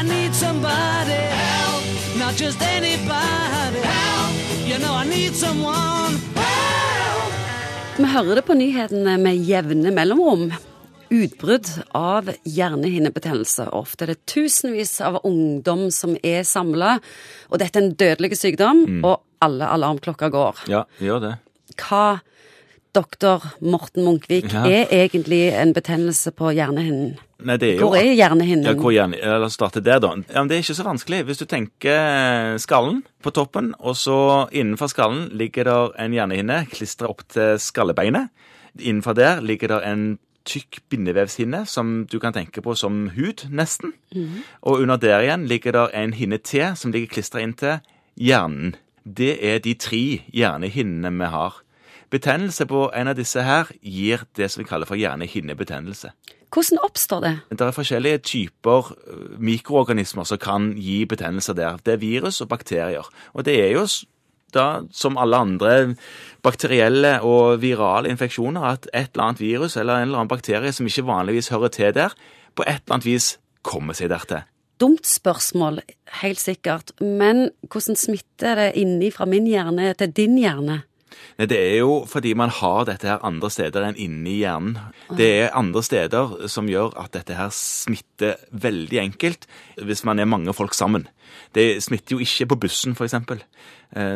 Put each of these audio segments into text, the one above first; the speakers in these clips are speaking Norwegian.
I need somebody help, not just anybody help. You know I need someone help. Vi hører det på nyhetene med jevne mellomrom. Utbrudd av hjernehinnebetennelse. Ofte er det tusenvis av ungdom som er samla. Og dette er en dødelig sykdom, og alle alarmklokker går. Ja, gjør det. Hva, doktor Morten Munkvik, Ja. er egentlig en betennelse på hjernehinnen? Nei, det er jo Hvor er hjernehinnen? Ja, hvor hjerne, La oss starte der, da. Ja, men Det er ikke så vanskelig. Hvis du tenker skallen på toppen, og så innenfor skallen ligger der en hjernehinne klistra opp til skallebeinet. Innenfor der ligger der en tykk bindevevshinne som du kan tenke på som hud, nesten. Og under der igjen ligger der en hinne til som ligger klistra inn til hjernen. Det er de tre hjernehinnene vi har. Betennelse på en av disse her gir det som vi kaller for hjernehinnebetennelse. Hvordan oppstår det? Det er forskjellige typer mikroorganismer som kan gi betennelser der. Det er virus og bakterier. Og det er jo da, som alle andre bakterielle og virale infeksjoner, at et eller annet virus eller en eller annen bakterie som ikke vanligvis hører til der, på et eller annet vis kommer seg dertil. Dumt spørsmål, helt sikkert. Men hvordan smitter det inni fra min hjerne til din hjerne? Nei, Det er jo fordi man har dette her andre steder enn inni hjernen. Det er andre steder som gjør at dette her smitter veldig enkelt hvis man er mange folk sammen. Det smitter jo ikke på bussen, f.eks.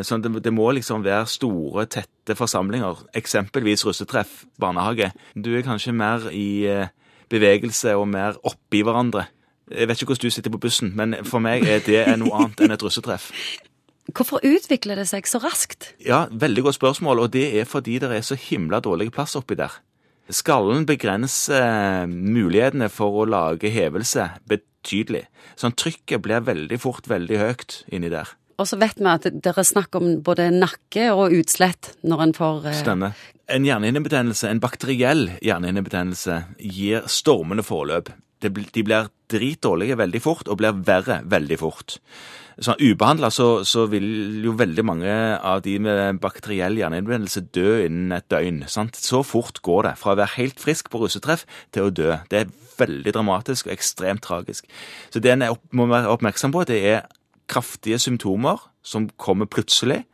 Så det, det må liksom være store, tette forsamlinger. Eksempelvis russetreff, barnehage. Du er kanskje mer i eh, bevegelse og mer oppi hverandre. Jeg vet ikke hvordan du sitter på bussen, men for meg er det noe annet enn et russetreff. Hvorfor utvikler det seg så raskt? Ja, veldig godt spørsmål, og det er fordi det er så himla dårlig plass oppi der. Skallen begrenser eh, mulighetene for å lage hevelse betydelig. Sånn trykket blir veldig fort veldig høyt inni der. Og så vet vi at det er snakk om både nakke og utslett når en får eh, Stemmer. En hjernehinnebetennelse, en bakteriell hjernehinnebetennelse, gir stormende forløp. De blir dritdårlige veldig fort, og blir verre veldig fort. Sånn Ubehandla så, så vil jo veldig mange av de med bakteriell hjernehinnebetennelse dø innen et døgn. Sant? Så fort går det fra å være helt frisk på russetreff til å dø. Det er veldig dramatisk og ekstremt tragisk. Så det en må være oppmerksom på, det er kraftige symptomer som kommer plutselig.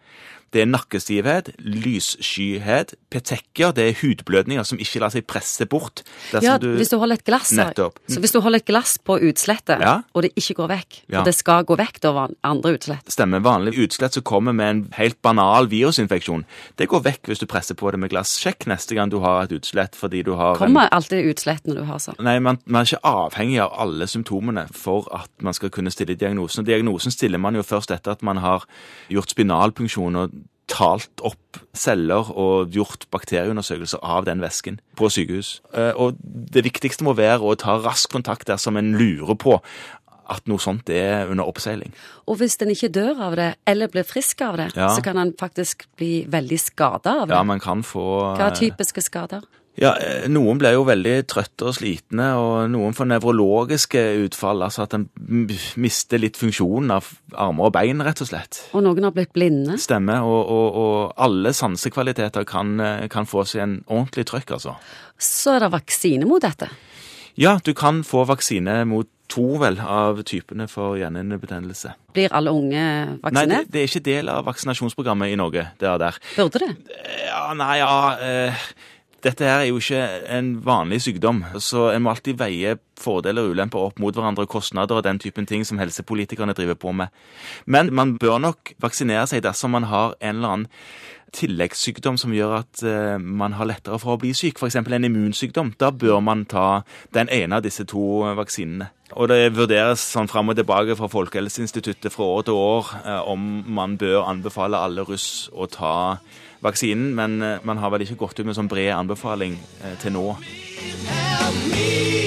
Det er nakkestivhet, lysskyhet, petekker, det er hudblødninger som ikke lar seg presse bort. Ja, Ja, hvis du holder et glass Nettopp. Så hvis du holder et glass på utslettet, Ja. og det ikke går vekk, Ja. og det skal gå vekk da andre utslett Stemmer. Vanlig utslett som kommer med en helt banal virusinfeksjon, det går vekk hvis du presser på det med glass. Sjekk neste gang du har et utslett fordi du har en Kommer alltid utslett når du har sånn. Nei, man, man er ikke avhengig av alle symptomene for at man skal kunne stille diagnosen. Diagnosen stiller man jo først etter at man har gjort spinalpunksjon og talt opp celler og gjort bakterieundersøkelser av den væsken på sykehus. Eh, Og det viktigste må være å ta rask kontakt dersom en lurer på at noe sånt er under oppseiling. Og hvis en ikke dør av det, eller blir frisk av det, Ja. så kan en faktisk bli veldig skada av det. Ja, man kan få Hva er typiske skader? Ja, eh, Noen blir jo veldig trøtte og slitne, og noen får nevrologiske utfall. Altså at en mister litt funksjonen av armer og bein, rett og slett. Og noen har blitt blinde. Stemmer. Og, og, og alle sansekvaliteter kan, eh, kan få seg en ordentlig trøkk, altså. Så er det vaksine mot dette. Ja, du kan få vaksine mot to, vel, av typene for hjernehinnebetennelse. Blir alle unge vaksinert? Nei, det, det er ikke del av vaksinasjonsprogrammet i Norge, det er der. Burde det? Ja, nei, ja eh, Dette her er jo ikke en vanlig sykdom, så en må alltid veie fordeler og ulemper opp mot hverandre, kostnader og den typen ting som helsepolitikerne driver på med. Men man bør nok vaksinere seg dersom man har en eller annen tilleggssykdom som gjør at eh, man har lettere for å bli syk, f.eks. en immunsykdom. Da bør man ta den ene av disse to vaksinene. Og det vurderes sånn fram og tilbake fra Folkehelseinstituttet fra år til år eh, om man bør anbefale alle russ å ta vaksinen, men eh, man har vel ikke gått ut med sånn bred anbefaling eh, til nå. Help me